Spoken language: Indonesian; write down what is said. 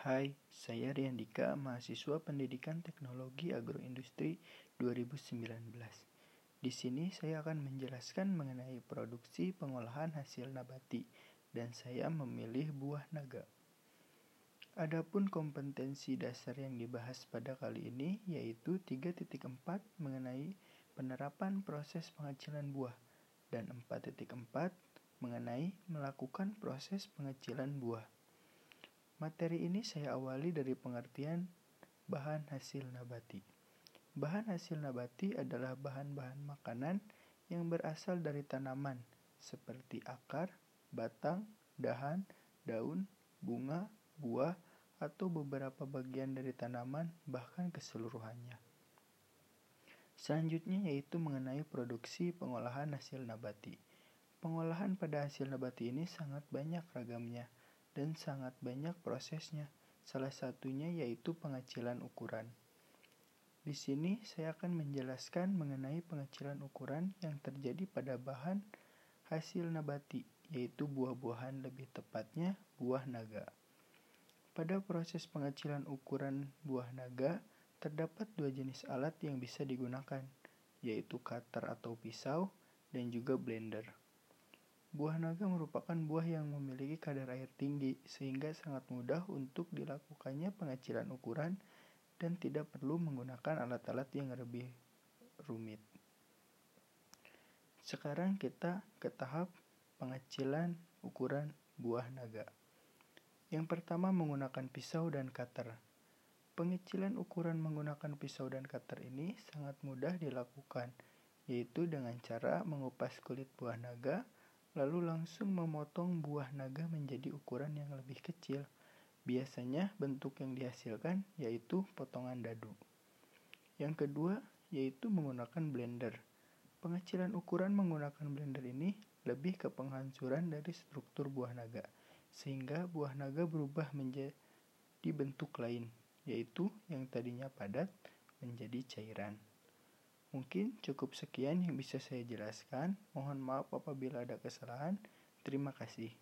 Hai, saya Riandika, mahasiswa Pendidikan Teknologi Agroindustri 2019. Di sini saya akan menjelaskan mengenai produksi pengolahan hasil nabati dan saya memilih buah naga. Adapun kompetensi dasar yang dibahas pada kali ini yaitu 3.4 mengenai penerapan proses pengecilan buah dan 4.4 mengenai melakukan proses pengecilan buah. Materi ini saya awali dari pengertian bahan hasil nabati. Bahan hasil nabati adalah bahan-bahan makanan yang berasal dari tanaman seperti akar, batang, dahan, daun, bunga, buah, atau beberapa bagian dari tanaman bahkan keseluruhannya. Selanjutnya yaitu mengenai produksi pengolahan hasil nabati. Pengolahan pada hasil nabati ini sangat banyak ragamnya dan sangat banyak prosesnya. Salah satunya yaitu pengecilan ukuran. Di sini saya akan menjelaskan mengenai pengecilan ukuran yang terjadi pada bahan hasil nabati, yaitu buah-buahan lebih tepatnya buah naga. Pada proses pengecilan ukuran buah naga, terdapat dua jenis alat yang bisa digunakan, yaitu cutter atau pisau dan juga blender. Buah naga merupakan buah yang memiliki kadar air tinggi sehingga sangat mudah untuk dilakukannya pengecilan ukuran dan tidak perlu menggunakan alat-alat yang lebih rumit. Sekarang kita ke tahap pengecilan ukuran buah naga. Yang pertama menggunakan pisau dan cutter. Pengecilan ukuran menggunakan pisau dan cutter ini sangat mudah dilakukan, yaitu dengan cara mengupas kulit buah naga, lalu langsung memotong buah naga menjadi ukuran yang lebih kecil. Biasanya bentuk yang dihasilkan yaitu potongan dadu. Yang kedua yaitu menggunakan blender. Pengecilan ukuran menggunakan blender ini lebih ke penghancuran dari struktur buah naga, sehingga buah naga berubah menjadi bentuk lain, yaitu yang tadinya padat menjadi cairan. Mungkin cukup sekian yang bisa saya jelaskan. Mohon maaf apabila ada kesalahan. Terima kasih.